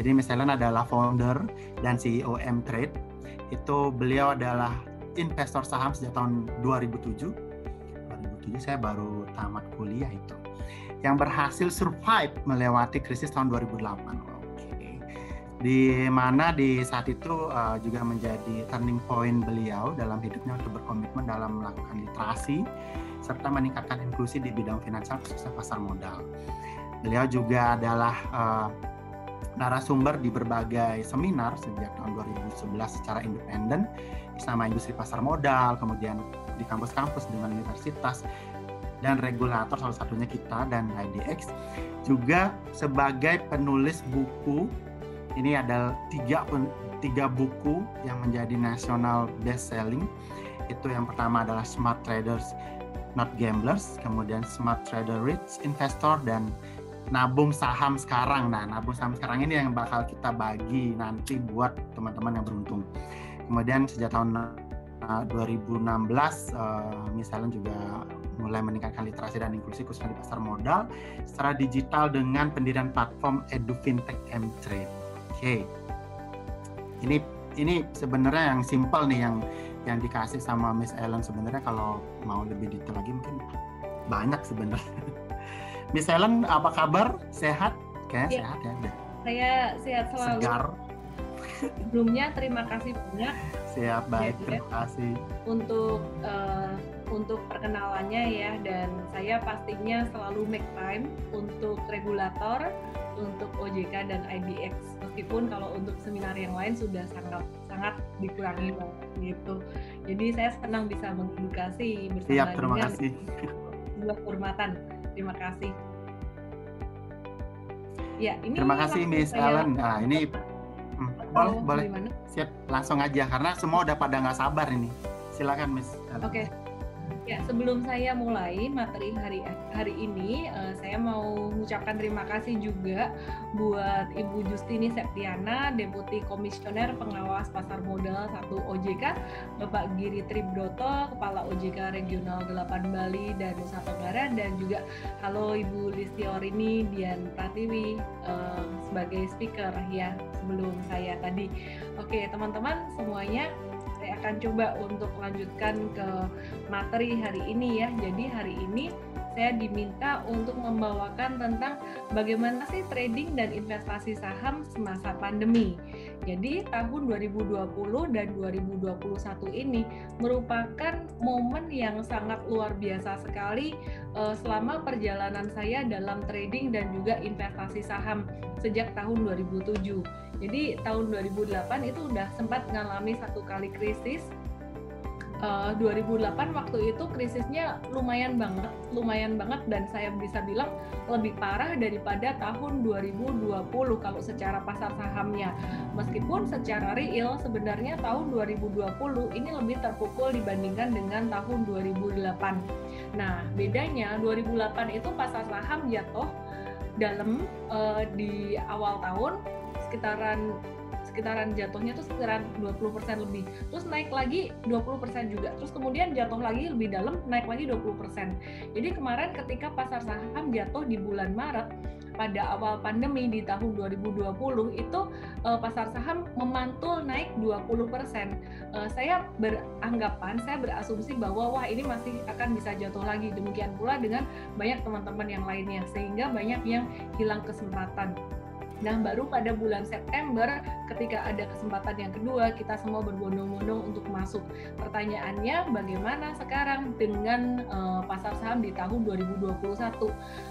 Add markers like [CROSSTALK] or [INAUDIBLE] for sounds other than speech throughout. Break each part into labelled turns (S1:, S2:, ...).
S1: Jadi Ellen adalah founder dan CEO M Trade. Itu beliau adalah investor saham sejak tahun 2007. 2007 saya baru tamat kuliah itu. Yang berhasil survive melewati krisis tahun 2008 di mana di saat itu uh, juga menjadi turning point beliau dalam hidupnya untuk berkomitmen dalam melakukan literasi serta meningkatkan inklusi di bidang finansial khususnya pasar modal. Beliau juga adalah uh, narasumber di berbagai seminar sejak tahun 2011 secara independen sama industri pasar modal, kemudian di kampus-kampus dengan universitas dan regulator salah satunya kita dan IDX juga sebagai penulis buku ini ada tiga tiga buku yang menjadi nasional best selling. Itu yang pertama adalah Smart Traders Not Gamblers, kemudian Smart Trader Rich Investor dan nabung saham sekarang. Nah, nabung saham sekarang ini yang bakal kita bagi nanti buat teman-teman yang beruntung. Kemudian sejak tahun 2016 uh, misalnya juga mulai meningkatkan literasi dan inklusi khususnya di pasar modal secara digital dengan pendirian platform Edu Fintech M Trade okay. ini ini sebenarnya yang simple nih yang yang dikasih sama Miss Ellen sebenarnya kalau mau lebih detail lagi mungkin banyak sebenarnya. Miss Ellen apa kabar? Sehat? Kayak ya. sehat ya.
S2: Saya sehat selalu.
S1: Segar.
S2: Sebelumnya terima kasih banyak.
S1: Siap baik, ya, terima kasih.
S2: Untuk uh, untuk perkenalannya ya dan saya pastinya selalu make time untuk regulator, untuk OJK dan IBX meskipun kalau untuk seminar yang lain sudah sangat sangat dikurangi gitu. Jadi saya senang bisa mengedukasi bersama
S1: Siap, terima dengan kasih.
S2: Sebuah kehormatan. Terima kasih.
S1: Ya, ini Terima kasih Miss Ellen. Nah, ini hmm, boleh, boleh. Siap, langsung aja karena semua udah pada nggak sabar ini. Silakan Miss.
S2: Oke. Okay. Ya, sebelum saya mulai materi hari hari ini, uh, saya mau mengucapkan terima kasih juga buat Ibu Justini Septiana, Deputi Komisioner Pengawas Pasar Modal 1 OJK, Bapak Giri Tribroto, Kepala OJK Regional 8 Bali dan Nusa Tenggara, dan juga halo Ibu Listiorini Dian Pratiwi uh, sebagai speaker ya sebelum saya tadi. Oke, teman-teman semuanya akan coba untuk melanjutkan ke materi hari ini ya. Jadi hari ini saya diminta untuk membawakan tentang bagaimana sih trading dan investasi saham semasa pandemi. Jadi tahun 2020 dan 2021 ini merupakan momen yang sangat luar biasa sekali uh, selama perjalanan saya dalam trading dan juga investasi saham sejak tahun 2007. Jadi tahun 2008 itu udah sempat mengalami satu kali krisis uh, eh, 2008 waktu itu krisisnya lumayan banget, lumayan banget dan saya bisa bilang lebih parah daripada tahun 2020 kalau secara pasar sahamnya. Meskipun secara real sebenarnya tahun 2020 ini lebih terpukul dibandingkan dengan tahun 2008. Nah, bedanya 2008 itu pasar saham jatuh dalam uh, di awal tahun sekitaran sekitaran jatuhnya tuh sekitaran 20% lebih terus naik lagi 20% juga terus kemudian jatuh lagi lebih dalam naik lagi 20% jadi kemarin ketika pasar saham jatuh di bulan Maret pada awal pandemi di tahun 2020 itu uh, pasar saham memantul naik 20%. Uh, saya beranggapan, saya berasumsi bahwa wah ini masih akan bisa jatuh lagi. Demikian pula dengan banyak teman-teman yang lainnya sehingga banyak yang hilang kesempatan. Nah, baru pada bulan September ketika ada kesempatan yang kedua, kita semua berbondong-bondong untuk masuk. Pertanyaannya, bagaimana sekarang dengan uh, pasar saham di tahun 2021?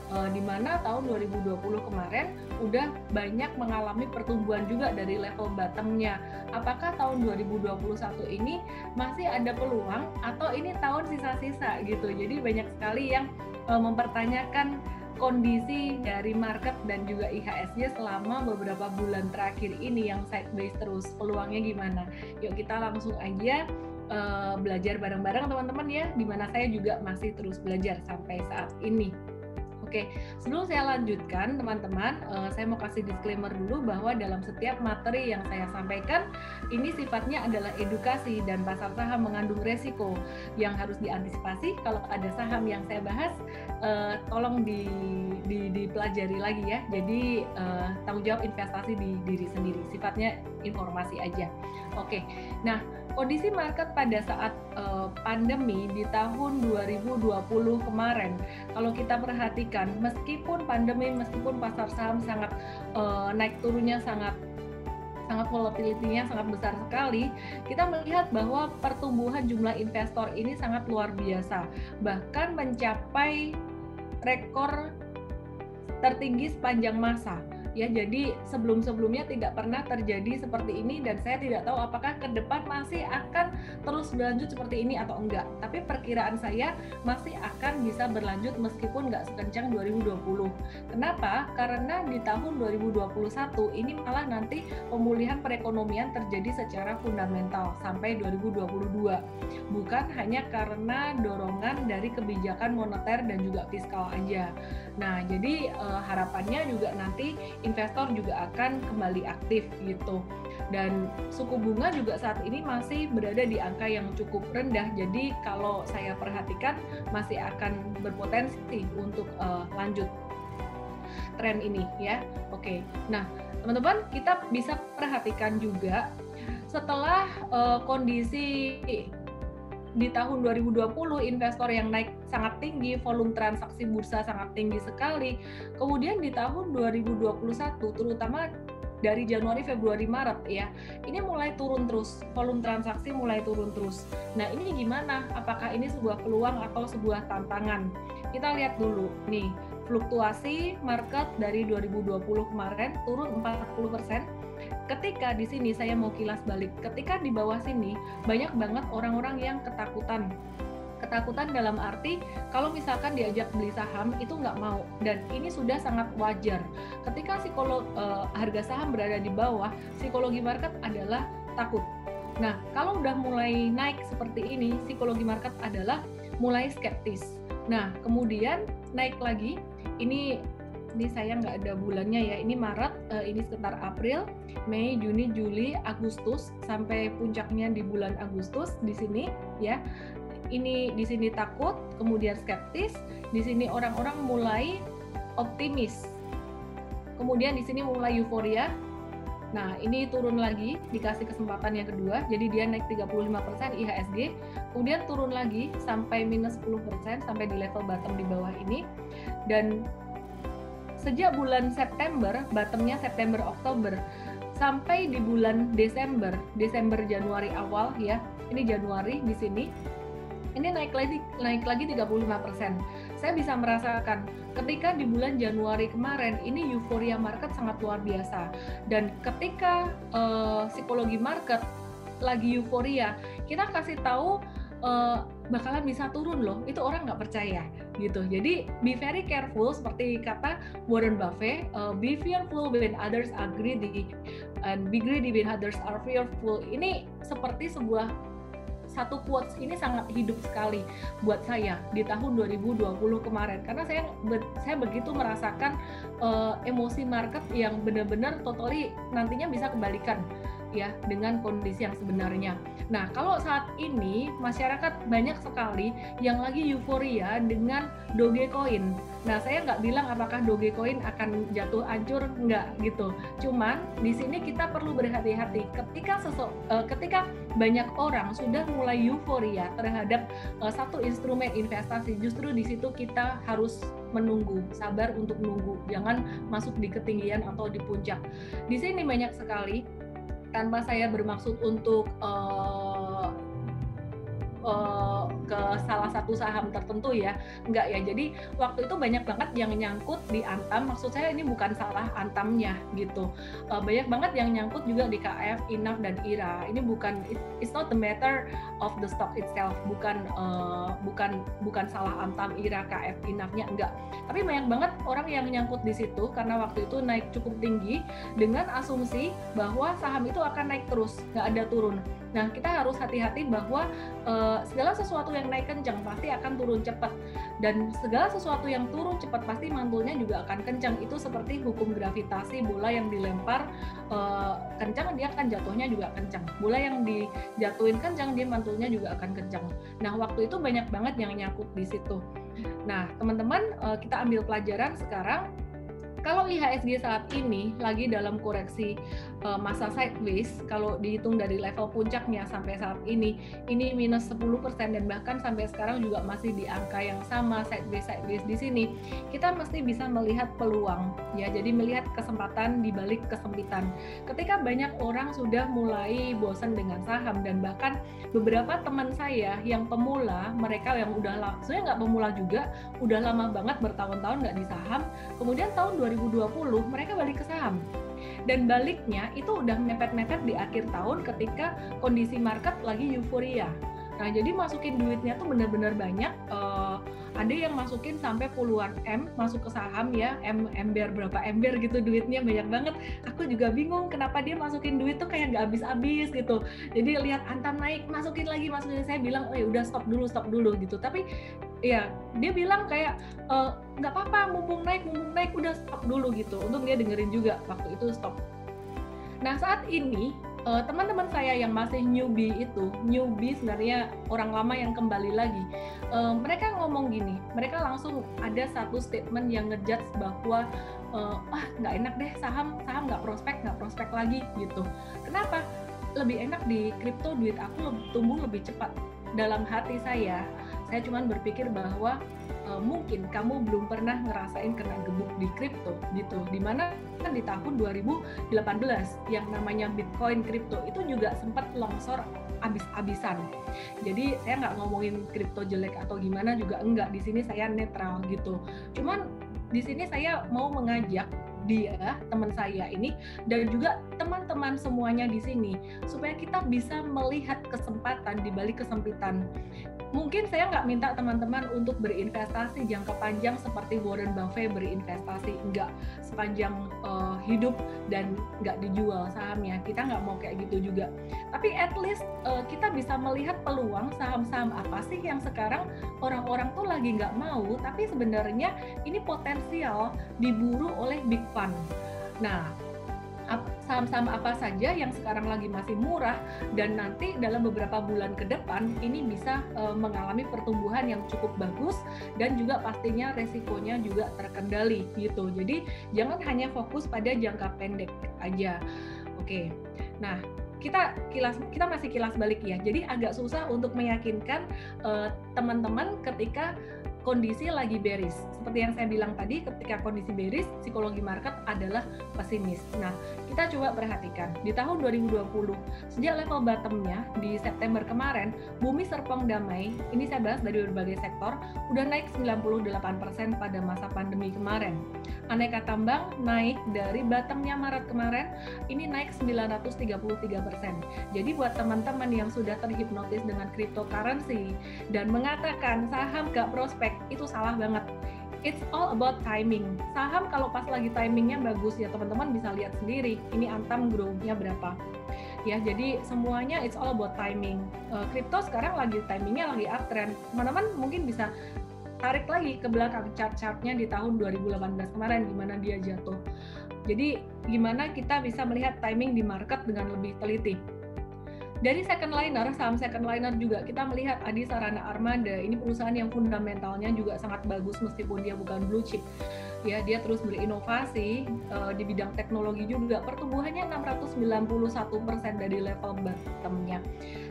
S2: Uh, di mana tahun 2020 kemarin udah banyak mengalami pertumbuhan juga dari level bottomnya. Apakah tahun 2021 ini masih ada peluang atau ini tahun sisa-sisa gitu? Jadi banyak sekali yang uh, mempertanyakan kondisi dari market dan juga IHSG selama beberapa bulan terakhir ini yang sideways terus peluangnya gimana? Yuk kita langsung aja uh, belajar bareng-bareng teman-teman ya, di mana saya juga masih terus belajar sampai saat ini. Oke, sebelum saya lanjutkan, teman-teman, uh, saya mau kasih disclaimer dulu bahwa dalam setiap materi yang saya sampaikan, ini sifatnya adalah edukasi dan pasar saham mengandung resiko yang harus diantisipasi. Kalau ada saham yang saya bahas, uh, tolong di, di, dipelajari lagi ya. Jadi uh, tanggung jawab investasi di diri sendiri. Sifatnya informasi aja. Oke, nah kondisi market pada saat uh, pandemi di tahun 2020 kemarin, kalau kita perhatikan, meskipun pandemi, meskipun pasar saham sangat uh, naik turunnya sangat sangat volatility-nya sangat besar sekali, kita melihat bahwa pertumbuhan jumlah investor ini sangat luar biasa, bahkan mencapai rekor tertinggi sepanjang masa ya jadi sebelum-sebelumnya tidak pernah terjadi seperti ini dan saya tidak tahu apakah ke depan masih akan terus berlanjut seperti ini atau enggak. Tapi perkiraan saya masih akan bisa berlanjut meskipun nggak sekencang 2020 kenapa? Karena di tahun 2021 ini malah nanti pemulihan perekonomian terjadi secara fundamental sampai 2022 bukan hanya karena dorongan dari kebijakan moneter dan juga fiskal aja. Nah jadi eh, harapannya juga nanti investor juga akan kembali aktif gitu. Dan suku bunga juga saat ini masih berada di angka yang cukup rendah. Jadi kalau saya perhatikan masih akan berpotensi untuk uh, lanjut tren ini ya. Oke. Nah, teman-teman kita bisa perhatikan juga setelah uh, kondisi di tahun 2020 investor yang naik sangat tinggi, volume transaksi bursa sangat tinggi sekali. Kemudian di tahun 2021 terutama dari Januari, Februari, Maret ya. Ini mulai turun terus, volume transaksi mulai turun terus. Nah, ini gimana? Apakah ini sebuah peluang atau sebuah tantangan? Kita lihat dulu nih, fluktuasi market dari 2020 kemarin turun 40% ketika di sini saya mau kilas balik, ketika di bawah sini banyak banget orang-orang yang ketakutan. Ketakutan dalam arti kalau misalkan diajak beli saham itu nggak mau. Dan ini sudah sangat wajar. Ketika psikolog uh, harga saham berada di bawah psikologi market adalah takut. Nah kalau udah mulai naik seperti ini psikologi market adalah mulai skeptis. Nah kemudian naik lagi ini ini saya nggak ada bulannya ya. Ini Maret uh, ini sekitar April Mei Juni Juli Agustus sampai puncaknya di bulan Agustus di sini ya. Ini di sini takut kemudian skeptis di sini orang-orang mulai optimis. Kemudian di sini mulai euforia. Nah, ini turun lagi, dikasih kesempatan yang kedua, jadi dia naik 35% IHSG, kemudian turun lagi sampai minus 10%, sampai di level bottom di bawah ini, dan sejak bulan September, bottomnya September Oktober sampai di bulan Desember, Desember Januari awal ya. Ini Januari di sini. Ini naik lagi naik lagi 35%. Saya bisa merasakan ketika di bulan Januari kemarin ini euforia market sangat luar biasa dan ketika uh, psikologi market lagi euforia, kita kasih tahu uh, bakalan bisa turun loh. Itu orang nggak percaya gitu. Jadi be very careful seperti kata Warren Buffett uh, be fearful when others are greedy and be greedy when others are fearful. Ini seperti sebuah satu quotes ini sangat hidup sekali buat saya di tahun 2020 kemarin. Karena saya saya begitu merasakan uh, emosi market yang benar-benar totally nantinya bisa kembalikan ya dengan kondisi yang sebenarnya. Nah, kalau saat ini masyarakat banyak sekali yang lagi euforia dengan Dogecoin. Nah, saya nggak bilang apakah Dogecoin akan jatuh hancur, nggak gitu. Cuman di sini kita perlu berhati-hati ketika sesu, uh, ketika banyak orang sudah mulai euforia terhadap uh, satu instrumen investasi, justru di situ kita harus menunggu, sabar untuk menunggu, jangan masuk di ketinggian atau di puncak. Di sini banyak sekali tanpa saya bermaksud untuk uh, uh, ke salah satu saham tertentu ya. Enggak ya jadi waktu itu banyak banget yang nyangkut di Antam. Maksud saya ini bukan salah Antamnya gitu. Uh, banyak banget yang nyangkut juga di KF Inaf dan IRA. Ini bukan it's not the matter of the stock itself. Bukan uh, bukan bukan salah Antam IRA KF Inafnya enggak. Tapi banyak banget orang yang nyangkut di situ karena waktu itu naik cukup tinggi dengan asumsi bahwa saham itu akan naik terus nggak ada turun. Nah kita harus hati-hati bahwa uh, uh, segala sesuatu yang naik kencang pasti akan turun cepat. Dan segala sesuatu yang turun cepat pasti mantulnya juga akan kencang. Itu seperti hukum gravitasi bola yang dilempar uh, kencang dia akan jatuhnya juga kencang. Bola yang dijatuhin kencang dia mantulnya juga akan kencang. Nah waktu itu banyak banget yang nyangkut di situ. Nah teman-teman uh, kita ambil pelajaran sekarang. Kalau IHSG saat ini lagi dalam koreksi uh, masa sideways, kalau dihitung dari level puncaknya sampai saat ini, ini minus 10% dan bahkan sampai sekarang juga masih di angka yang sama sideways sideways di sini, kita mesti bisa melihat peluang ya. Jadi melihat kesempatan di balik kesempitan. Ketika banyak orang sudah mulai bosan dengan saham dan bahkan beberapa teman saya yang pemula, mereka yang udah sebenarnya nggak pemula juga, udah lama banget bertahun-tahun nggak di saham, kemudian tahun 2020 mereka balik ke saham dan baliknya itu udah mepet-mepet di akhir tahun ketika kondisi market lagi euforia Nah, jadi masukin duitnya tuh benar-benar banyak. Uh, ada yang masukin sampai puluhan M masuk ke saham ya, M ember berapa ember gitu duitnya banyak banget. Aku juga bingung kenapa dia masukin duit tuh kayak nggak habis-habis gitu. Jadi lihat antam naik, masukin lagi, masukin. Saya bilang, ya udah stop dulu, stop dulu gitu. Tapi ya dia bilang kayak e, nggak uh, apa-apa, mumpung naik, mumpung naik, udah stop dulu gitu. Untuk dia dengerin juga waktu itu stop. Nah saat ini uh, teman-teman saya yang masih newbie itu, newbie sebenarnya orang lama yang kembali lagi, uh, mereka ngomong gini, mereka langsung ada satu statement yang ngejudge bahwa uh, ah nggak enak deh saham saham nggak prospek nggak prospek lagi gitu. Kenapa? Lebih enak di kripto duit aku tumbuh lebih cepat. Dalam hati saya, saya cuma berpikir bahwa uh, mungkin kamu belum pernah ngerasain kena gebuk di kripto gitu. Di mana kan di tahun 2018 yang namanya Bitcoin kripto itu juga sempat longsor abis-abisan. Jadi saya nggak ngomongin kripto jelek atau gimana juga enggak. Di sini saya netral gitu. Cuman di sini saya mau mengajak dia teman saya ini dan juga teman-teman semuanya di sini supaya kita bisa melihat kesempatan di balik kesempitan. Mungkin saya nggak minta teman-teman untuk berinvestasi jangka panjang seperti Warren Buffett berinvestasi nggak sepanjang uh, hidup dan nggak dijual sahamnya. Kita nggak mau kayak gitu juga. Tapi at least uh, kita bisa melihat peluang saham-saham apa sih yang sekarang orang-orang tuh lagi nggak mau tapi sebenarnya ini potensial diburu oleh big nah saham-saham apa saja yang sekarang lagi masih murah dan nanti dalam beberapa bulan ke depan ini bisa uh, mengalami pertumbuhan yang cukup bagus dan juga pastinya resikonya juga terkendali gitu. Jadi jangan hanya fokus pada jangka pendek aja. Oke. Nah, kita kilas kita masih kilas balik ya. Jadi agak susah untuk meyakinkan eh, teman-teman uh, ketika kondisi lagi bearish. Seperti yang saya bilang tadi, ketika kondisi bearish, psikologi market adalah pesimis. Nah, kita coba perhatikan, di tahun 2020, sejak level bottomnya di September kemarin, bumi serpong damai, ini saya bahas dari berbagai sektor, udah naik 98% pada masa pandemi kemarin. Aneka tambang naik dari bottomnya Maret kemarin, ini naik 933%. Jadi buat teman-teman yang sudah terhipnotis dengan cryptocurrency dan mengatakan saham gak prospek, itu salah banget it's all about timing. Saham kalau pas lagi timingnya bagus ya teman-teman bisa lihat sendiri. Ini antam grow-nya berapa. Ya, jadi semuanya it's all about timing. Kripto uh, sekarang lagi timingnya lagi uptrend. Teman-teman mungkin bisa tarik lagi ke belakang chart-chartnya di tahun 2018 kemarin gimana dia jatuh. Jadi gimana kita bisa melihat timing di market dengan lebih teliti dari second liner, saham second liner juga kita melihat Adi Sarana Armada. Ini perusahaan yang fundamentalnya juga sangat bagus meskipun dia bukan blue chip. Ya, dia terus berinovasi uh, di bidang teknologi juga. Pertumbuhannya 691% dari level bottomnya.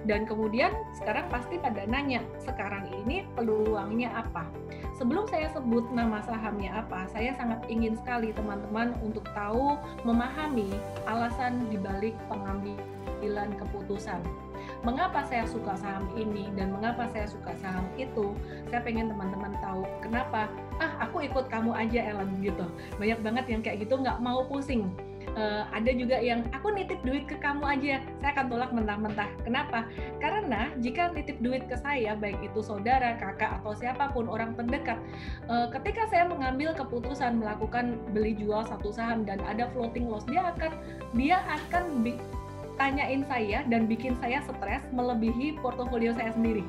S2: Dan kemudian sekarang pasti pada nanya, sekarang ini peluangnya apa? Sebelum saya sebut nama sahamnya apa, saya sangat ingin sekali teman-teman untuk tahu, memahami alasan dibalik pengambilan pengambilan keputusan. Mengapa saya suka saham ini dan mengapa saya suka saham itu? Saya pengen teman-teman tahu kenapa. Ah, aku ikut kamu aja Ellen gitu. Banyak banget yang kayak gitu nggak mau pusing. Uh, ada juga yang aku nitip duit ke kamu aja, saya akan tolak mentah-mentah. Kenapa? Karena jika nitip duit ke saya, baik itu saudara, kakak, atau siapa pun orang terdekat, uh, ketika saya mengambil keputusan melakukan beli jual satu saham dan ada floating loss, dia akan dia akan tanyain saya dan bikin saya stres melebihi portofolio saya sendiri.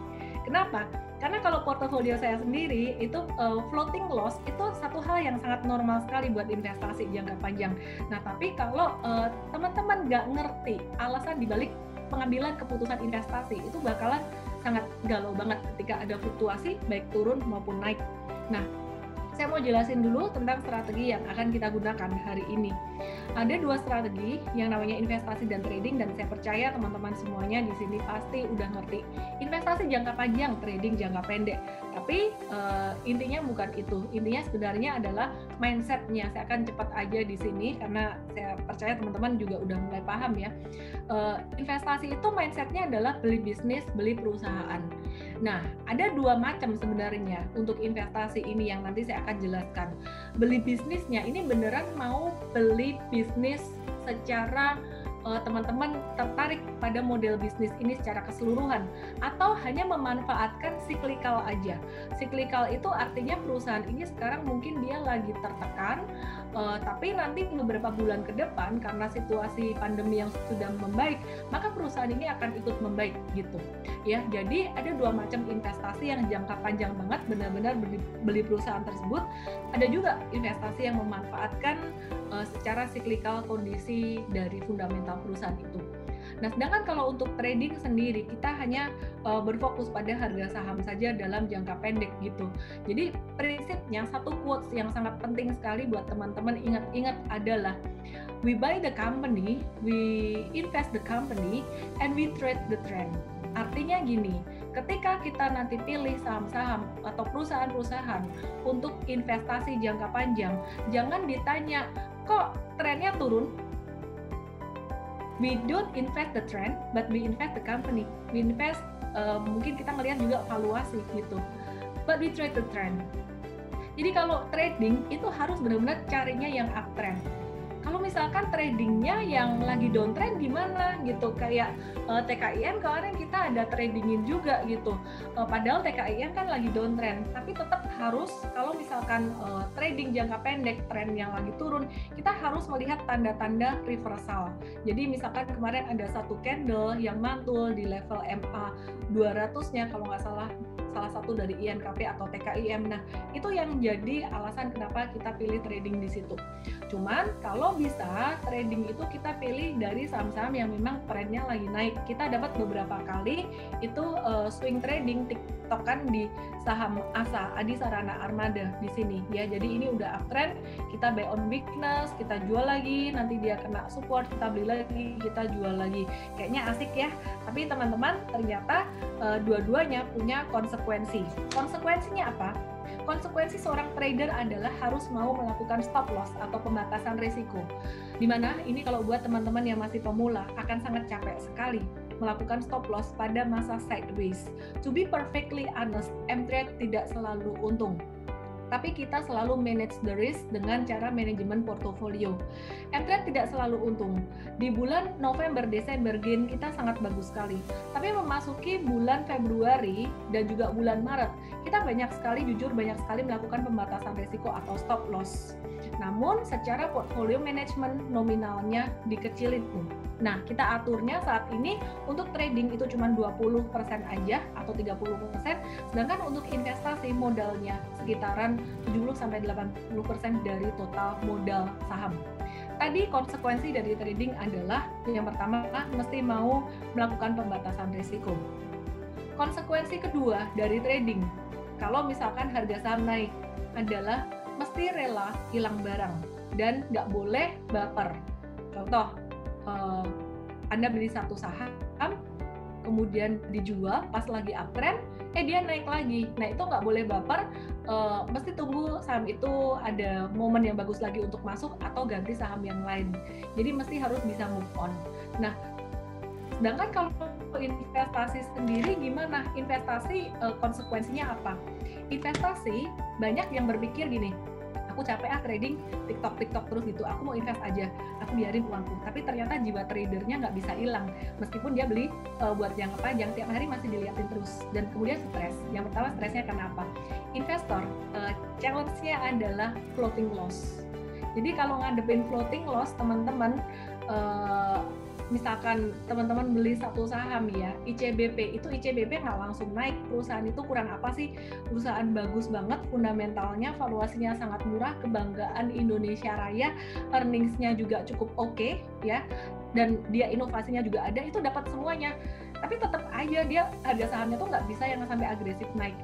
S2: Kenapa? Karena kalau portofolio saya sendiri itu uh, floating loss itu satu hal yang sangat normal sekali buat investasi jangka panjang. Nah, tapi kalau uh, teman-teman nggak ngerti alasan dibalik pengambilan keputusan investasi itu bakalan sangat galau banget ketika ada fluktuasi baik turun maupun naik. Nah, saya mau jelasin dulu tentang strategi yang akan kita gunakan hari ini. Ada dua strategi yang namanya investasi dan trading dan saya percaya teman-teman semuanya di sini pasti udah ngerti. Investasi jangka panjang, trading jangka pendek. Tapi uh, intinya bukan itu. Intinya sebenarnya adalah mindsetnya. Saya akan cepat aja di sini karena saya percaya teman-teman juga udah mulai paham ya. Uh, investasi itu mindsetnya adalah beli bisnis, beli perusahaan. Nah, ada dua macam sebenarnya untuk investasi ini yang nanti saya akan jelaskan. Beli bisnisnya ini beneran mau beli bisnis secara uh, teman-teman tertarik pada model bisnis ini secara keseluruhan atau hanya memanfaatkan siklikal aja. Siklikal itu artinya perusahaan ini sekarang mungkin dia lagi tertekan, uh, tapi nanti beberapa bulan ke depan karena situasi pandemi yang sudah membaik, maka perusahaan ini akan ikut membaik gitu. Ya, jadi ada dua macam investasi yang jangka panjang banget benar-benar beli, beli perusahaan tersebut. Ada juga investasi yang memanfaatkan uh, secara siklikal kondisi dari fundamental perusahaan itu. Nah, sedangkan kalau untuk trading sendiri kita hanya uh, berfokus pada harga saham saja dalam jangka pendek gitu. Jadi prinsipnya satu quotes yang sangat penting sekali buat teman-teman ingat-ingat adalah we buy the company, we invest the company, and we trade the trend. Artinya gini, ketika kita nanti pilih saham-saham atau perusahaan-perusahaan untuk investasi jangka panjang, jangan ditanya kok trennya turun, we don't invest the trend, but we invest the company. We invest uh, mungkin kita ngelihat juga valuasi gitu. But we trade the trend. Jadi kalau trading itu harus benar-benar carinya yang uptrend kalau misalkan tradingnya yang lagi downtrend gimana gitu? Kayak uh, eh, TKIN kemarin kita ada tradingin juga gitu. Uh, padahal TKIN kan lagi downtrend tapi tetap harus kalau misalkan uh, trading jangka pendek tren yang lagi turun kita harus melihat tanda-tanda reversal. Jadi misalkan kemarin ada satu candle yang mantul di level MA 200 nya kalau nggak salah salah satu dari INKP atau TKIM. Nah, itu yang jadi alasan kenapa kita pilih trading di situ. Cuman kalau bisa trading itu kita pilih dari saham-saham yang memang trennya lagi naik. Kita dapat beberapa kali itu uh, swing trading tiktokan di saham ASA Adi Sarana Armada di sini ya. Jadi ini udah uptrend, kita buy on weakness, kita jual lagi, nanti dia kena support, kita beli lagi, kita jual lagi. Kayaknya asik ya. Tapi teman-teman ternyata uh, dua-duanya punya konsekuensi. Konsekuensinya apa? konsekuensi seorang trader adalah harus mau melakukan stop loss atau pembatasan risiko. Di mana ini kalau buat teman-teman yang masih pemula akan sangat capek sekali melakukan stop loss pada masa sideways. To be perfectly honest, M-Trade tidak selalu untung tapi kita selalu manage the risk dengan cara manajemen portofolio. MTrade tidak selalu untung. Di bulan November, Desember gain kita sangat bagus sekali. Tapi memasuki bulan Februari dan juga bulan Maret, kita banyak sekali jujur banyak sekali melakukan pembatasan risiko atau stop loss. Namun secara portfolio management nominalnya dikecilin tuh. Nah, kita aturnya saat ini untuk trading itu cuma 20% aja atau 30%, sedangkan untuk investasi modalnya sekitaran 70 sampai 80% dari total modal saham. Tadi konsekuensi dari trading adalah yang pertama mesti mau melakukan pembatasan risiko. Konsekuensi kedua dari trading, kalau misalkan harga saham naik adalah mesti rela hilang barang dan nggak boleh baper. Contoh, uh, Anda beli satu saham, kemudian dijual pas lagi uptrend, eh dia naik lagi. Nah itu nggak boleh baper, uh, mesti tunggu saham itu ada momen yang bagus lagi untuk masuk atau ganti saham yang lain. Jadi mesti harus bisa move on. Nah, sedangkan kalau investasi sendiri gimana? Investasi uh, konsekuensinya apa? Investasi banyak yang berpikir gini, aku capek ah trading TikTok TikTok terus gitu aku mau invest aja aku biarin uangku. Tapi ternyata jiwa tradernya nggak bisa hilang meskipun dia beli uh, buat apa yang tiap hari masih dilihatin terus dan kemudian stres. Yang pertama stresnya karena apa investor uh, challenge-nya adalah floating loss. Jadi kalau ngadepin floating loss teman-teman uh, misalkan teman-teman beli satu saham ya ICBP itu ICBP nggak langsung naik. Perusahaan itu kurang apa sih? Perusahaan bagus banget fundamentalnya valuasinya sangat murah kebanggaan Indonesia Raya earningsnya juga cukup oke okay, ya. Dan dia inovasinya juga ada itu dapat semuanya. Tapi tetap aja dia harga sahamnya tuh nggak bisa yang sampai agresif naik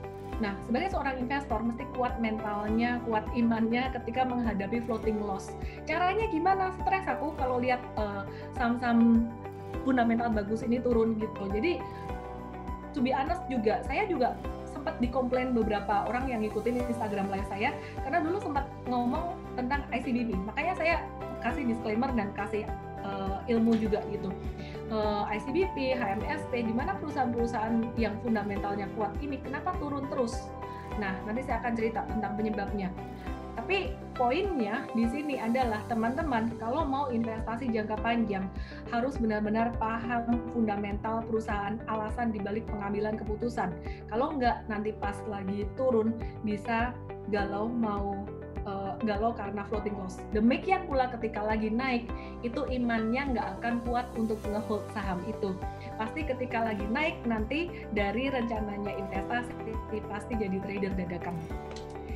S2: Nah, sebagai seorang investor mesti kuat mentalnya, kuat imannya ketika menghadapi floating loss. Caranya gimana? Stres aku kalau lihat uh, saham-saham fundamental bagus ini turun gitu. Jadi to be honest juga, saya juga sempat dikomplain beberapa orang yang ngikutin Instagram live saya karena dulu sempat ngomong tentang ICBP. Makanya saya kasih disclaimer dan kasih uh, ilmu juga gitu uh, eh, ICBP, HMSP, di mana perusahaan-perusahaan yang fundamentalnya kuat ini kenapa turun terus? Nah, nanti saya akan cerita tentang penyebabnya. Tapi poinnya di sini adalah teman-teman kalau mau investasi jangka panjang harus benar-benar paham fundamental perusahaan, alasan dibalik pengambilan keputusan. Kalau enggak nanti pas lagi turun bisa galau mau uh, galau karena floating loss. Demikian pula ketika lagi naik, itu imannya nggak akan kuat untuk ngehold saham itu. Pasti ketika lagi naik nanti dari rencananya investasi pasti jadi trader dadakan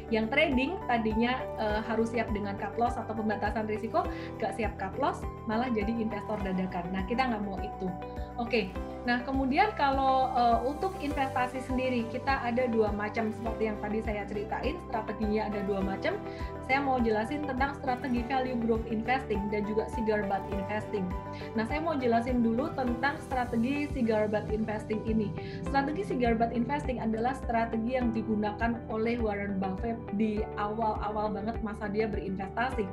S2: yang trading tadinya uh, harus siap dengan cut loss atau pembatasan risiko, nggak siap cut loss, malah jadi investor dadakan. Nah, kita nggak mau itu. Oke, nah kemudian kalau uh, untuk investasi sendiri, kita ada dua macam seperti yang tadi saya ceritain, strateginya ada dua macam. Saya mau jelasin tentang strategi value growth investing dan juga cigar butt investing. Nah, saya mau jelasin dulu tentang strategi cigar butt investing ini. Strategi cigar butt investing adalah strategi yang digunakan oleh Warren Buffett di awal-awal banget masa dia berinvestasi.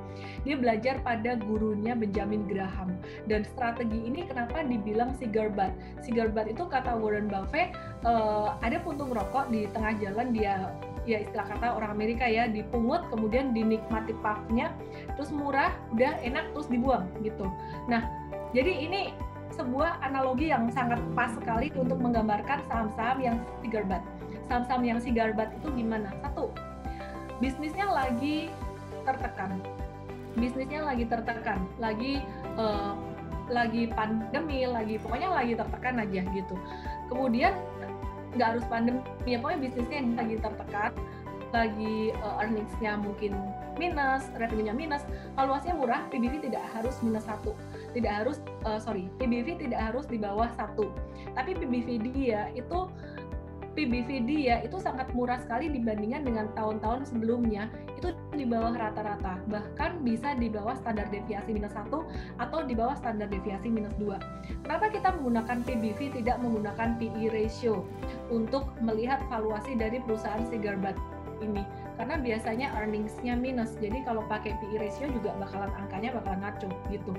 S2: Dia belajar pada gurunya Benjamin Graham. Dan strategi ini kenapa dibilang cigar butt? Cigar butt itu kata Warren Buffett, uh, ada puntung rokok di tengah jalan dia ya istilah kata orang Amerika ya dipungut kemudian dinikmati puffnya terus murah udah enak terus dibuang gitu nah jadi ini sebuah analogi yang sangat pas sekali untuk menggambarkan saham-saham yang cigar butt saham-saham yang cigar butt itu gimana satu bisnisnya lagi tertekan. Bisnisnya lagi tertekan lagi uh, lagi pandemi lagi pokoknya lagi tertekan aja gitu. Kemudian nggak harus pandemi ya pokoknya bisnisnya lagi tertekan lagi uh, earningsnya mungkin minus, revenue-nya minus, valuasinya murah, PBV tidak harus minus satu, tidak harus uh, sorry, PBV tidak harus di bawah satu, tapi PBV dia itu PBV dia itu sangat murah sekali dibandingkan dengan tahun-tahun sebelumnya itu di bawah rata-rata bahkan bisa di bawah standar deviasi minus satu atau di bawah standar deviasi minus dua. Kenapa kita menggunakan PBV tidak menggunakan PE ratio untuk melihat valuasi dari perusahaan cigar butt ini? Karena biasanya earningsnya minus jadi kalau pakai PE ratio juga bakalan angkanya bakalan ngaco gitu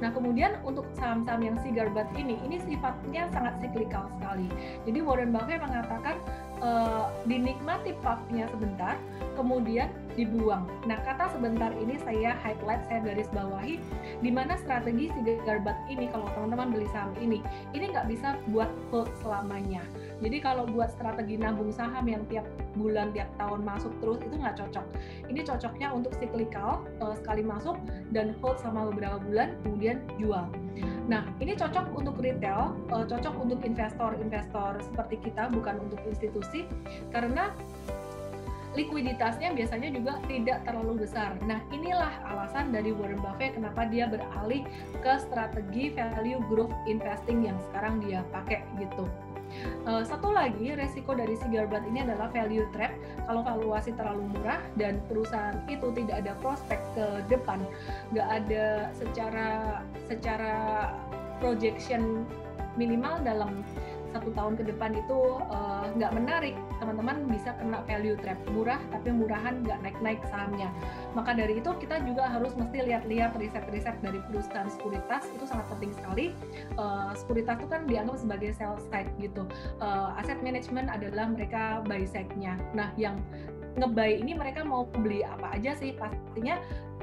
S2: nah kemudian untuk saham-saham yang cigar butt ini ini sifatnya sangat cyclical sekali jadi Warren Buffett mengatakan uh, dinikmati puffnya sebentar kemudian dibuang. Nah, kata sebentar ini saya highlight, saya garis bawahi, di mana strategi cigar butt ini, kalau teman-teman beli saham ini, ini nggak bisa buat hold selamanya. Jadi kalau buat strategi nabung saham yang tiap bulan, tiap tahun masuk terus itu nggak cocok. Ini cocoknya untuk cyclical uh, sekali masuk dan hold sama beberapa bulan, kemudian jual. Nah, ini cocok untuk retail, uh, cocok untuk investor-investor seperti kita, bukan untuk institusi, karena likuiditasnya biasanya juga tidak terlalu besar. Nah, inilah alasan dari Warren Buffett kenapa dia beralih ke strategi value growth investing yang sekarang dia pakai gitu. Uh, satu lagi resiko dari cigar butt ini adalah value trap. Kalau valuasi terlalu murah dan perusahaan itu tidak ada prospek ke depan, nggak ada secara secara projection minimal dalam satu tahun ke depan itu uh, nggak menarik, teman-teman bisa kena value trap murah tapi murahan nggak naik-naik sahamnya. Maka dari itu kita juga harus mesti lihat-lihat riset-riset dari perusahaan sekuritas itu sangat penting sekali. Uh, sekuritas itu kan dianggap sebagai sell side gitu. Uh, aset management adalah mereka buy side-nya. Nah, yang ngebuy ini mereka mau beli apa aja sih pastinya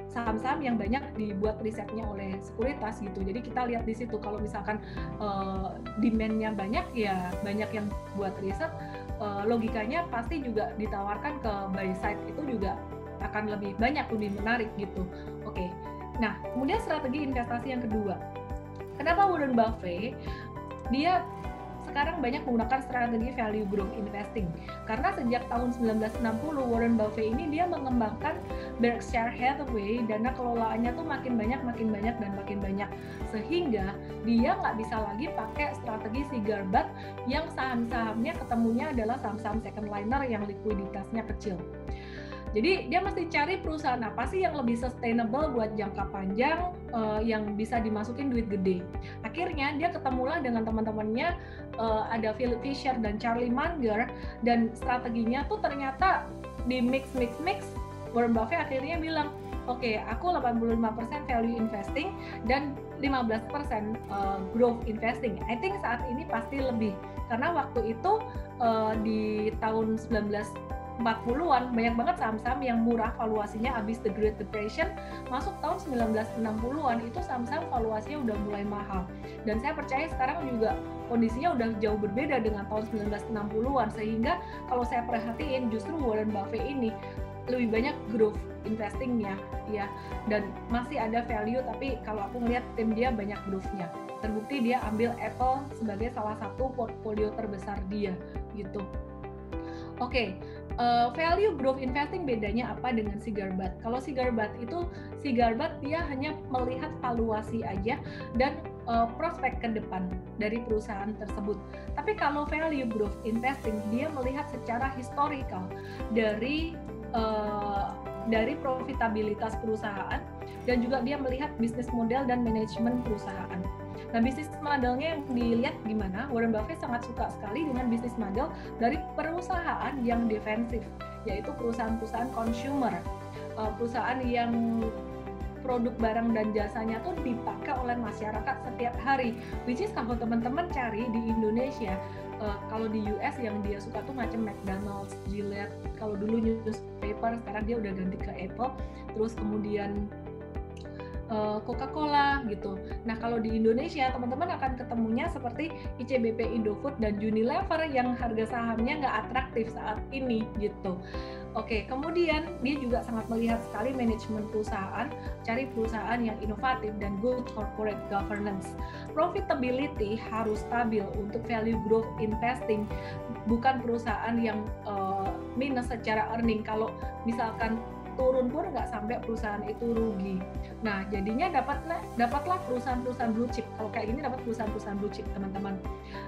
S2: saham-saham yang banyak dibuat risetnya oleh sekuritas gitu. Jadi kita lihat di situ kalau misalkan uh, demand-nya banyak ya banyak yang buat riset uh, logikanya pasti juga ditawarkan ke buy side itu juga akan lebih banyak lebih menarik gitu. Oke. Okay. Nah, kemudian strategi investasi yang kedua. Kenapa Warren Buffett? Dia sekarang banyak menggunakan strategi value growth investing. Karena sejak tahun 1960 Warren Buffett ini dia mengembangkan Berkshire Hathaway dana kelolaannya tuh makin banyak makin banyak dan makin banyak. Sehingga dia nggak bisa lagi pakai strategi cigar butt yang saham-sahamnya ketemunya adalah saham-saham second liner yang likuiditasnya kecil jadi dia mesti cari perusahaan apa sih yang lebih sustainable buat jangka panjang uh, yang bisa dimasukin duit gede. Akhirnya dia ketemulah dengan teman-temannya uh, ada Philip Fisher dan Charlie Munger dan strateginya tuh ternyata di mix mix mix Warren Buffett akhirnya bilang oke okay, aku 85% value investing dan 15% uh, eh, growth investing. I think saat ini pasti lebih karena waktu itu uh, di tahun 19 40-an banyak banget saham-saham yang murah valuasinya habis the Great Depression masuk tahun 1960-an itu saham-saham valuasinya udah mulai mahal. Dan saya percaya sekarang juga kondisinya udah jauh berbeda dengan tahun 1960-an sehingga kalau saya perhatiin justru Warren Buffett ini lebih banyak growth investingnya ya dan masih ada value tapi kalau aku ngeliat tim dia banyak growth-nya. Terbukti dia ambil Apple sebagai salah satu portfolio terbesar dia gitu. Oke okay uh, value growth investing bedanya apa dengan cigar butt? Kalau cigar butt itu cigar butt dia hanya melihat valuasi aja dan uh, prospek ke depan dari perusahaan tersebut. Tapi kalau value growth investing dia melihat secara historical dari uh, dari profitabilitas perusahaan dan juga dia melihat bisnis model dan manajemen perusahaan. Nah, bisnis modelnya yang dilihat gimana? Warren Buffett sangat suka sekali dengan bisnis model dari perusahaan yang defensif, yaitu perusahaan-perusahaan consumer, uh, perusahaan yang produk barang dan jasanya tuh dipakai oleh masyarakat setiap hari. Which is kalau teman-teman cari di Indonesia, uh, kalau di US yang dia suka tuh macam McDonald's, Gillette. Kalau dulu newspaper, sekarang dia udah ganti ke Apple. Terus kemudian Eh, Coca-Cola gitu. Nah kalau di Indonesia teman-teman akan ketemunya seperti ICBP Indofood dan Unilever yang harga sahamnya nggak atraktif saat ini gitu. Oke, kemudian dia juga sangat melihat sekali manajemen perusahaan, cari perusahaan yang inovatif dan good corporate governance. Profitability harus stabil untuk value growth investing, bukan perusahaan yang uh, minus secara earning. Kalau misalkan turun pun nggak sampai perusahaan itu rugi. Nah, jadinya dapatlah dapatlah perusahaan-perusahaan blue chip. Kalau kayak gini dapat perusahaan-perusahaan blue chip, teman-teman.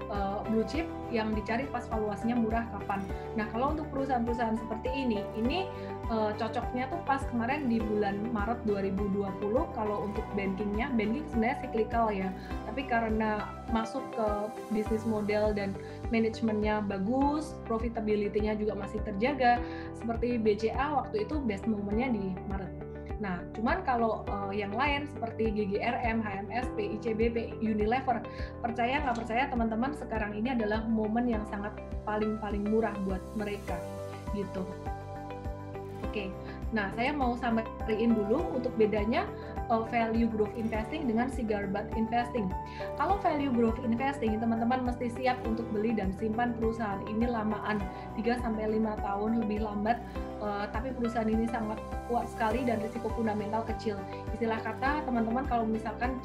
S2: Uh, blue chip yang dicari pas valuasinya murah kapan. Nah, kalau untuk perusahaan-perusahaan seperti ini, ini uh, cocoknya tuh pas kemarin di bulan Maret 2020 kalau untuk bankingnya, banking sebenarnya cyclical ya. Tapi karena masuk ke bisnis model dan manajemennya bagus, profitability-nya juga masih terjaga. Seperti BCA waktu itu best momennya di Maret. Nah, cuman kalau uh, yang lain seperti GGRM, HMSP, ICBP, Unilever, percaya nggak percaya teman-teman sekarang ini adalah momen yang sangat paling-paling murah buat mereka gitu. Oke, nah saya mau sampaikan dulu untuk bedanya uh, value growth investing dengan cigar butt investing. Kalau value growth investing, teman-teman mesti siap untuk beli dan simpan perusahaan ini lamaan 3 sampai 5 tahun lebih lambat, uh, tapi perusahaan ini sangat kuat sekali dan risiko fundamental kecil. Istilah kata teman-teman kalau misalkan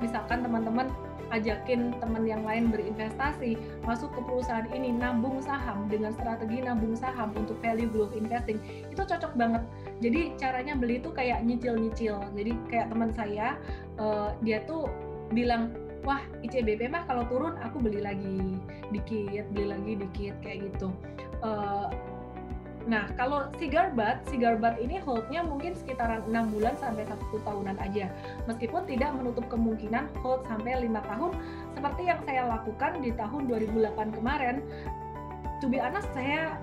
S2: misalkan teman-teman ajakin teman yang lain berinvestasi masuk ke perusahaan ini nambung saham dengan strategi nambung saham untuk value growth investing. Itu cocok banget. Jadi caranya beli itu kayak nyicil-nyicil. Jadi kayak teman saya uh, dia tuh bilang wah ICBP mah kalau turun aku beli lagi dikit beli lagi dikit kayak gitu. Uh, Nah, kalau cigar butt, cigar butt ini holdnya mungkin sekitaran enam bulan sampai satu tahunan aja. Meskipun tidak menutup kemungkinan hold sampai lima tahun, seperti yang saya lakukan di tahun 2008 kemarin. To be honest, saya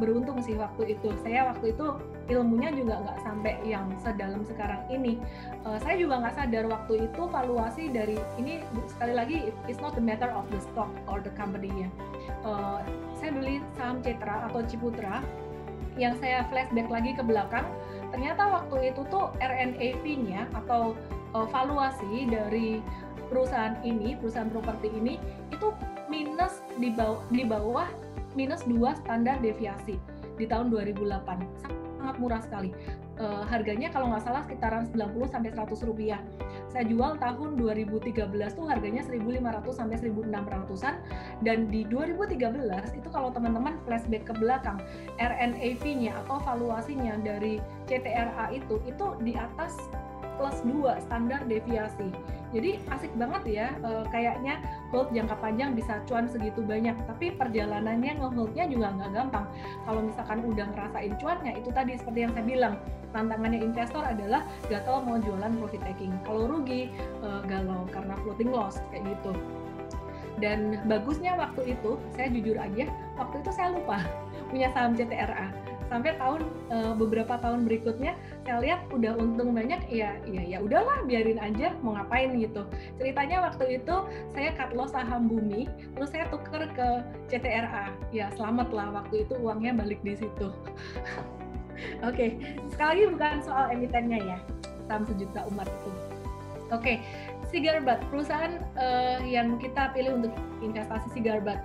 S2: beruntung sih waktu itu. Saya waktu itu ilmunya juga nggak sampai yang sedalam sekarang ini. Uh, saya juga nggak sadar waktu itu valuasi dari ini sekali lagi it's not the matter of the stock or the company ya. Uh, saya beli saham Cetra atau Ciputra yang saya flashback lagi ke belakang, ternyata waktu itu tuh RNAV-nya atau uh, valuasi dari perusahaan ini, perusahaan properti ini itu minus di bawah, di bawah minus 2 standar deviasi di tahun 2008. Sangat murah sekali. Uh, harganya kalau nggak salah sekitaran 90 sampai 100 rupiah. saya jual tahun 2013 tuh harganya 1.500 sampai 1.600-an dan di 2013 itu kalau teman-teman flashback ke belakang RNAV-nya atau valuasinya dari CTRA itu itu di atas plus 2 standar deviasi. Jadi asik banget ya, e, kayaknya hold jangka panjang bisa cuan segitu banyak, tapi perjalanannya ngeholdnya juga nggak gampang. Kalau misalkan udah ngerasain cuannya, itu tadi seperti yang saya bilang, tantangannya investor adalah gatel mau jualan profit taking. Kalau rugi, e, galau karena floating loss kayak gitu. Dan bagusnya waktu itu, saya jujur aja, waktu itu saya lupa [LAUGHS] punya saham CTRA sampai tahun uh, beberapa tahun berikutnya saya lihat udah untung banyak ya ya ya udahlah biarin aja mau ngapain gitu ceritanya waktu itu saya cut loss saham bumi terus saya tuker ke CTRA ya selamat lah waktu itu uangnya balik di situ [LAUGHS] oke okay. sekali lagi bukan soal emitennya ya saham sejuta umat itu oke okay. Sigarbat, perusahaan uh, yang kita pilih untuk investasi Sigarbat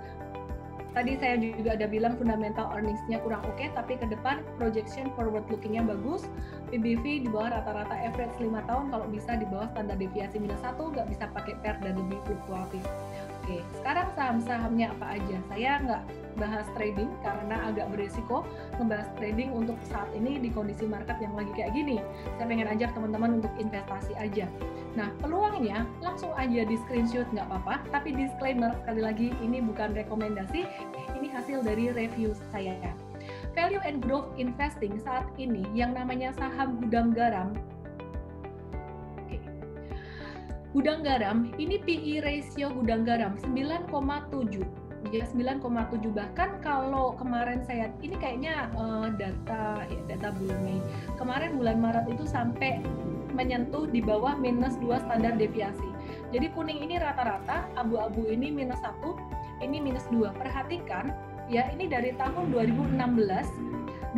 S2: tadi saya juga ada bilang fundamental earnings-nya kurang oke, okay, tapi ke depan projection forward looking-nya bagus. PBV di bawah rata-rata average 5 tahun, kalau bisa di bawah standar deviasi minus 1, nggak bisa pakai pair dan lebih fluktuatif. Oke, sekarang saham-sahamnya apa aja? Saya nggak bahas trading karena agak beresiko ngebahas trading untuk saat ini di kondisi market yang lagi kayak gini. Saya pengen ajak teman-teman untuk investasi aja. Nah, peluangnya langsung aja di screenshot nggak apa-apa, tapi disclaimer sekali lagi ini bukan rekomendasi, ini hasil dari review saya. Value and growth investing saat ini yang namanya saham gudang garam Gudang garam, ini PE ratio gudang garam 9,7 ya 9,7 bahkan kalau kemarin saya ini kayaknya uh, data ya data bulan Mei kemarin bulan Maret itu sampai menyentuh di bawah minus 2 standar deviasi. Jadi kuning ini rata-rata, abu-abu ini minus 1, ini minus 2. Perhatikan ya ini dari tahun 2016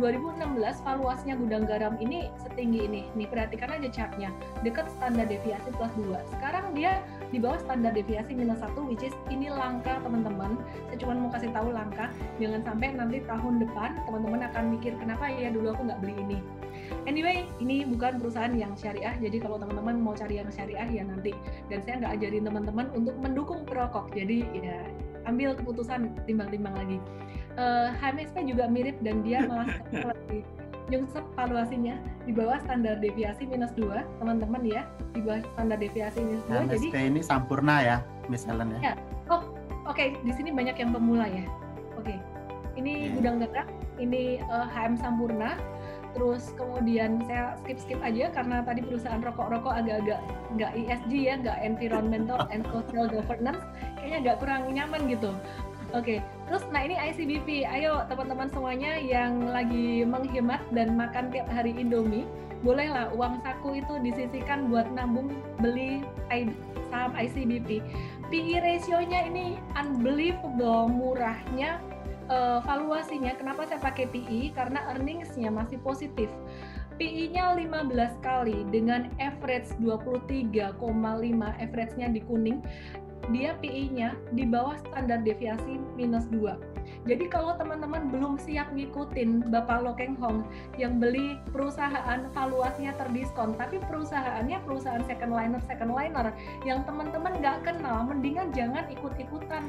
S2: 2016 valuasinya gudang garam ini setinggi ini. Nih perhatikan aja chartnya, dekat standar deviasi plus 2. Sekarang dia di bawah standar deviasi minus 1 which is ini langka teman-teman. Saya cuma mau kasih tahu langka. Jangan sampai nanti tahun depan teman-teman akan mikir kenapa ya dulu aku nggak beli ini. Anyway, ini bukan perusahaan yang syariah, jadi kalau teman-teman mau cari yang syariah ya nanti. Dan saya nggak ajarin teman-teman untuk mendukung perokok, jadi ya ambil keputusan timbang-timbang lagi. Uh, eh, HMSP juga mirip dan dia [LAUGHS] malah lebih nyungsep valuasinya di bawah standar deviasi minus 2 teman-teman ya di bawah standar deviasi minus 2
S1: HMSP jadi ini sampurna ya misalnya ya,
S2: oh oke okay. di sini banyak yang pemula ya oke okay. ini yeah. gudang gerak ini uh, HM Sampurna terus kemudian saya skip skip aja karena tadi perusahaan rokok-rokok agak-agak nggak ESG ya nggak environmental and social governance kayaknya agak kurang nyaman gitu oke terus nah ini ICBP ayo teman-teman semuanya yang lagi menghemat dan makan tiap hari Indomie bolehlah uang saku itu disisihkan buat nabung beli saham ICBP PE ratio-nya ini unbelievable murahnya uh, valuasinya. Kenapa saya pakai PE karena earningsnya masih positif. PE-nya 15 kali dengan average 23,5 average-nya di kuning dia PE-nya di bawah standar deviasi minus 2 jadi kalau teman-teman belum siap ngikutin Bapak Lokeng Hong yang beli perusahaan valuasinya terdiskon, tapi perusahaannya perusahaan second liner second liner yang teman-teman nggak kenal, mendingan jangan ikut-ikutan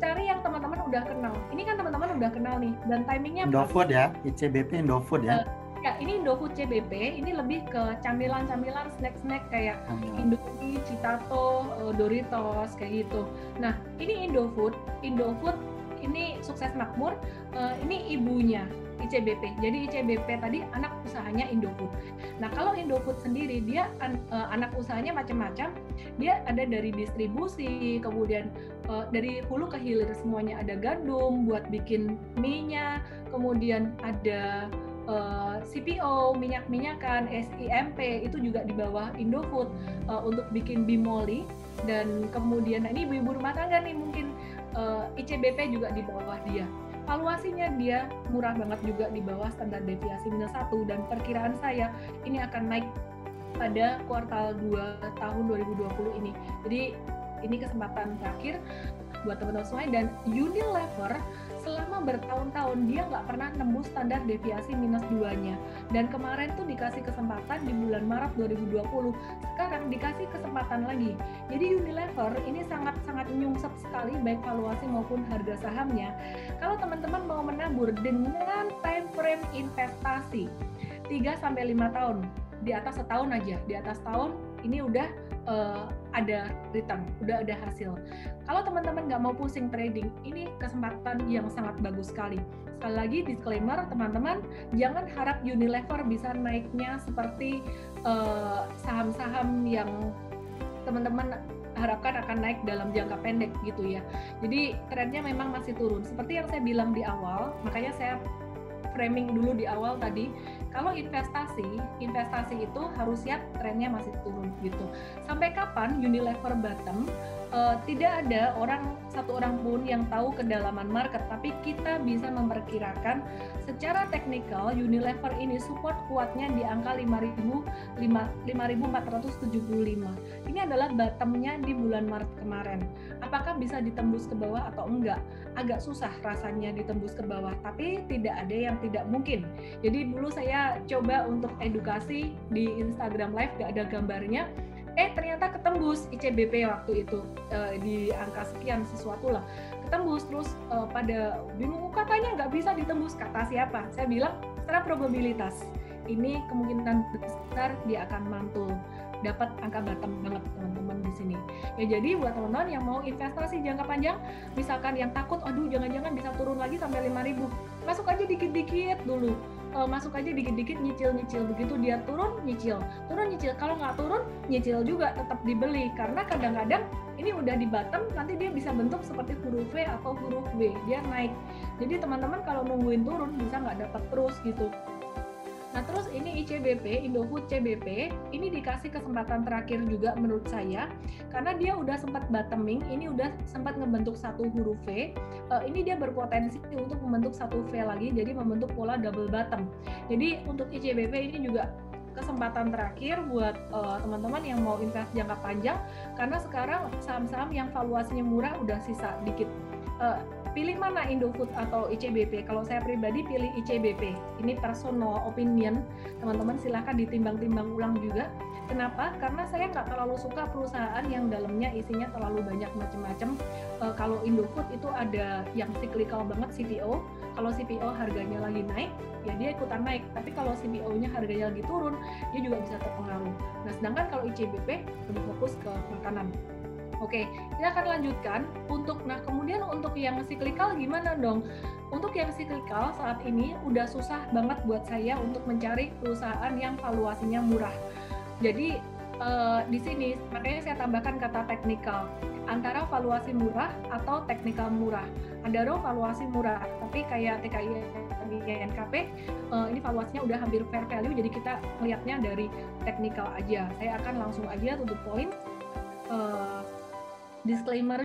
S2: cari yang teman-teman udah kenal. Ini kan teman-teman udah kenal nih dan timingnya
S1: Indofood ya, ICBP Indofood ya. Uh,
S2: ya ini Indofood CBP ini lebih ke camilan-camilan snack-snack kayak hmm. Indomie, Citato, uh, Doritos kayak gitu. Nah ini Indofood, Indofood ini sukses makmur, uh, ini ibunya ICBP. Jadi ICBP tadi anak usahanya Indofood. Nah, kalau Indofood sendiri dia an, uh, anak usahanya macam-macam. Dia ada dari distribusi, kemudian dari hulu ke hilir semuanya ada gandum buat bikin mie-nya, kemudian ada uh, CPO, minyak-minyakan, SIMP itu juga di bawah Indofood uh, untuk bikin bimoli. Dan kemudian nah ini ibu-ibu rumah tangga nih mungkin uh, ICBP juga di bawah dia. Valuasinya dia murah banget juga di bawah standar deviasi minus satu. Dan perkiraan saya ini akan naik pada kuartal 2 tahun 2020 ini. Jadi ini kesempatan terakhir buat teman-teman semua. Dan Unilever selama bertahun-tahun dia nggak pernah nembus standar deviasi minus 2-nya. Dan kemarin tuh dikasih kesempatan di bulan Maret 2020. Sekarang dikasih kesempatan lagi. Jadi Unilever ini sangat-sangat nyungsep sekali baik valuasi maupun harga sahamnya. Kalau teman-teman mau menabur dengan time frame investasi 3 sampai 5 tahun, di atas setahun aja, di atas tahun ini udah uh, ada return, udah ada hasil. Kalau teman-teman nggak mau pusing trading, ini kesempatan yang sangat bagus sekali. Sekali lagi disclaimer, teman-teman jangan harap Unilever bisa naiknya seperti eh, saham-saham uh, yang teman-teman harapkan akan naik dalam jangka pendek gitu ya. Jadi trennya memang masih turun. Seperti yang saya bilang di awal, makanya saya framing dulu di awal tadi kalau investasi, investasi itu harus siap trennya masih turun gitu. Sampai kapan Unilever bottom? Uh, tidak ada orang satu orang pun yang tahu kedalaman market, tapi kita bisa memperkirakan secara teknikal Unilever ini support kuatnya di angka 5.475. Ini adalah bottomnya di bulan Maret kemarin. Apakah bisa ditembus ke bawah atau enggak? Agak susah rasanya ditembus ke bawah, tapi tidak ada yang tidak mungkin. Jadi dulu saya coba untuk edukasi di Instagram Live gak ada gambarnya eh ternyata ketembus ICBP waktu itu uh, di angka sekian sesuatu lah. Ketembus terus uh, pada bingung katanya nggak bisa ditembus? Kata siapa? Saya bilang secara probabilitas ini kemungkinan besar dia akan mantul. Dapat angka bottom banget teman-teman di sini. Ya jadi buat teman-teman yang mau investasi jangka panjang, misalkan yang takut, aduh jangan-jangan bisa turun lagi sampai 5000 masuk aja dikit-dikit dulu uh, masuk aja dikit-dikit nyicil-nyicil. Begitu dia turun nyicil. Turun nyicil. Kalau nggak turun nyicil juga tetap dibeli. Karena kadang-kadang ini udah di bottom nanti dia bisa bentuk seperti huruf V atau huruf W. Dia naik. Jadi teman-teman kalau nungguin turun bisa nggak dapat terus gitu Nah terus ini ICBP, Indofood CBP, ini dikasih kesempatan terakhir juga menurut saya, karena dia udah sempat bottoming, ini udah sempat ngebentuk satu huruf V, uh, ini dia berpotensi untuk membentuk satu V lagi, jadi membentuk pola double bottom. Jadi untuk ICBP ini juga kesempatan terakhir buat eh, teman-teman uh, yang mau invest jangka panjang, karena sekarang saham-saham yang valuasinya murah udah sisa dikit. Uh, pilih mana Indofood atau ICBP? Kalau saya pribadi pilih ICBP. Ini personal opinion. Teman-teman silahkan ditimbang-timbang ulang juga. Kenapa? Karena saya nggak terlalu suka perusahaan yang dalamnya isinya terlalu banyak macam-macam. E, kalau Indofood itu ada yang cyclical banget CPO. Kalau CPO harganya lagi naik, ya dia ikutan naik. Tapi kalau CPO-nya harganya lagi turun, dia juga bisa terpengaruh. Nah, sedangkan kalau ICBP lebih fokus ke makanan. Oke, kita akan lanjutkan untuk nah kemudian untuk yang siklikal gimana dong? Untuk yang siklikal saat ini udah susah banget buat saya untuk mencari perusahaan yang valuasinya murah. Jadi uh, di sini makanya saya tambahkan kata teknikal antara valuasi murah atau teknikal murah. Ada dong valuasi murah, tapi kayak TKI NKP uh, ini valuasinya udah hampir fair value, jadi kita melihatnya dari teknikal aja. Saya akan langsung aja tutup poin. Uh, disclaimer